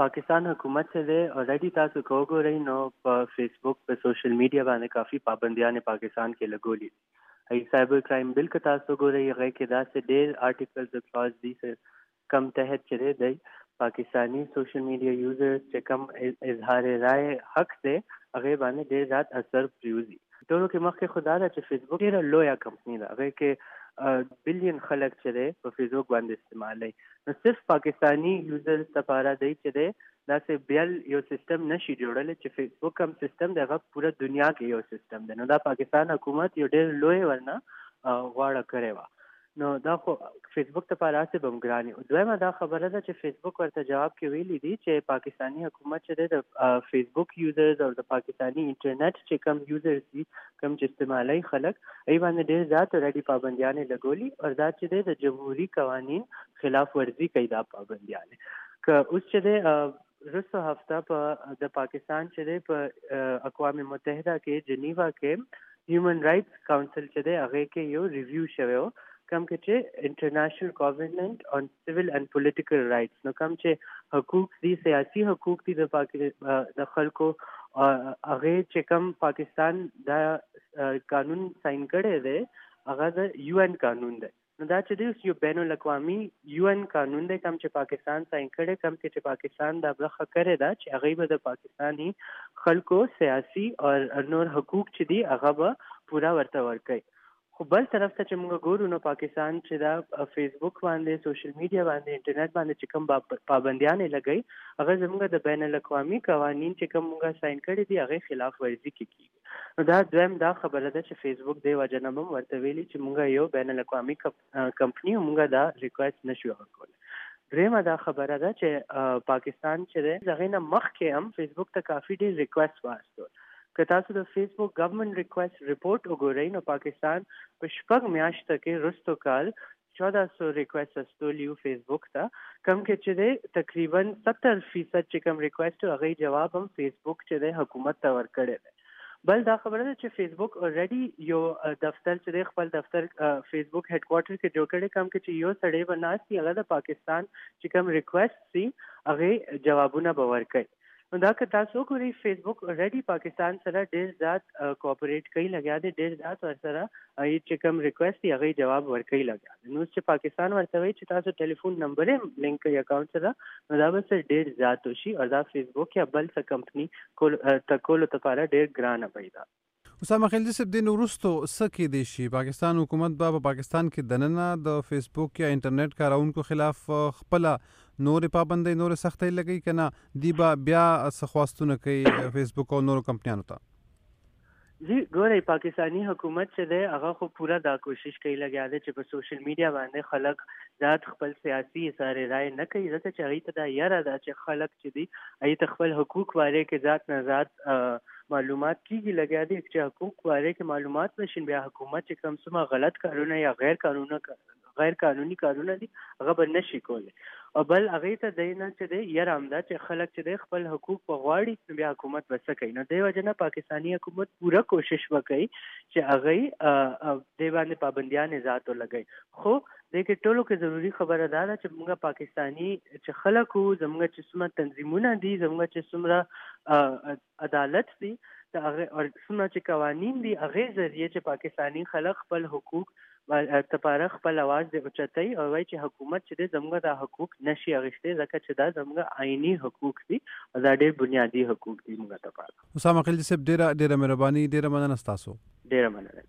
پاکستان حکومت چې دی اورډي تاسو که وګورئ نو په فیسبوک په سوشل میډیا باندې کافي پابندیانې پاکستان کې لګولي دي ای سایبر کرایم بل که تاسو وګورئ هغه کې داسې ډېر آرټیکلز او کلاز دي چې کم تحت چې دی پاکستاني سوشل میډیا یوزرز چې کم اظهار رائے حق دی هغه باندې ډېر زیات اثر پریوزي ټولو کې مخکې خدا ده چې فیسبوک ډېره لویه کمپنی ده هغه کې بلین خلک چې دی په فیسبوک باندې استعمالوي نو صرف پاکستاني یوزرز لپاره دی چې دی داسې بیل یو سیستم نشي جوړلی چې فیسبوک کوم سیستم دی هغه پوره دنیا کې یو سیستم دی نو دا پاکستان حکومت یو ډېر لوی ورنه غواړه کړې وه نو دا خو فیسبوک ته په راسې بم ګرانی او دویمه دا خبره ده چې فیسبوک ورته جواب کې ویلي دي چې پاکستانی حکومت چې د فیسبوک یوزرز او د پاکستانی انټرنیټ چې کم یوزرز دي کوم چې استعمالي خلک ای باندې ډېر زیات اورېډي پابندیانې لګولي او دا چې دی د جمهوري قوانین خلاف ورزي کوي دا پابندیانې که اوس چې دی رسو هفته په د پاکستان چې دی په اقوام متحده کې جنیوا کې هیومن رائټس کونسل چې دی هغه کې یو ریویو شوی و کوم کې چې انټرنیشنل کووننټ آن سیویل اند پولیټیکل رایټس نو کوم چې حقوق دي سیاسي حقوق دي د پاک د خلکو هغه چې کوم پاکستان دا قانون ساين کړی دی هغه د یو ان قانون دی نو دا چې دی یو بین الاقوامي یو ان قانون دی کوم چې پاکستان ساين کړی کوم چې پاکستان دا برخه کړی دا چې هغه به د پاکستاني خلکو سیاسي او نور حقوق چې دي هغه به پورا ورته ورکړي خو بل طرف ته چې موږ ګورو نو پاکستان چې دا فیسبوک باندې سوشل میډیا باندې انټرنیټ باندې چې کوم پابندیانې لګي هغه زموږ د بین الاقوامي قوانین چې کوم موږ ساين کړی دی هغه خلاف ورزي کې کیږي نو دا دویم دا خبره ده چې فیسبوک دی وجنه هم ورته ویلي چې موږ یو بین الاقوامي کمپنی موږ دا ریکوست نشو ورکول دریمه دا خبره ده چې پاکستان چې دی د هغې نه مخکې هم فیسبوک ته کافي ډېر ریکویسټ واستول که تاسو د فیسبوک ګورنمنټ ریکویسټ رپورټ وګورئ نو پاکستان په شپږ میاشته کې رستو کال چوده سو ریکویسټ استولیو فیسبوک ته کم کې چې دی تقریبا 70 فیصد چې کم ریکویسټ هغه جواب هم فیسبوک چې دی حکومت ته ورکړی دی بل دا خبره ده چې فیسبوک اوريډي یو دفتر چې دی خپل دفتر فیسبوک هډ کوارټر کې جوړ کړي کم کې چې یو سړی به ناشتي هغه د پاکستان چې کم ریکوست سي هغه جوابونه به ورکړي نو دا که تاسو ګوري فیسبوک اوريډي پاکستان سره ډیر زیات کوپریټ کوي لګیا دی ډیر زیات ور سره ای چې کم ریکوست یې هغه جواب ورکړي لګیا دی نو چې پاکستان ورته وایي چې تاسو ټلیفون نمبر یې لینک کوي اکاونټ سره نو دا به سر ډیر زیات وشي او دا فیسبوک یا بل څه کمپني کول ته کولو ته پاره ډیر ګرانه بی دا. اسامه خلجي صیب دې نه وروسته څه کیدی شي پاکستان حکومت به په پاکستان کې دننه د فیسبوک یا انټرنیټ کاروونکو خلاف خپله نورې پابندۍ نورې سختۍ لګوي کنه دی به بیا څه خواستونه کوي فیسبوک او نورو کمپنیانو ته جی ګورئ پاکستانی حکومت چې دی هغه خو پوره دا کوشش کوي لګیا دی چې په سوشل میډیا باندې خلک ذات خپل سیاسي ساري رائے نه کوي ځکه چې هغه ته دا یره ده چې خلک چې دی هغه ته خپل حقوق واره کې ذات نه ذات معلومات کیږي لګیا دي چې حقوق واره کې معلومات نشین بیا حکومت چې کوم څه غلط کارونه یا غیر قانوني غیر قانوني کارونه دي هغه به نشي کولی او بل هغه ته دی نه چې دی یره همدا چې خلک چې دی خپل حقوق په غواړي نو بیا حکومت به څه کوي نو دی وجه نه پاکستاني حکومت پوره کوشش وکړي چې هغه دی باندې پابندیان ذات ولګي خو د کې ټولو کې ضروری خبره دا ده چې موږ پاکستانی چې خلکو زموږ چې څومره تنظیمونه دي زموږ چې څومره عدالت دي د هغه او څومره چې قوانین دي هغه ذریعه چې پاکستاني خلک خپل حقوق لپاره خپل اواز د اوچتای او وایي چې حکومت چې د زموږ د حقوق نشي اغشته ځکه چې دا زموږ آئینی حقوق دي او دا ډیر بنیادی حقوق دي موږ لپاره اسامه خلجی صاحب ډیره ډیره مهرباني ډیره مننه ستاسو. ډیره مننه.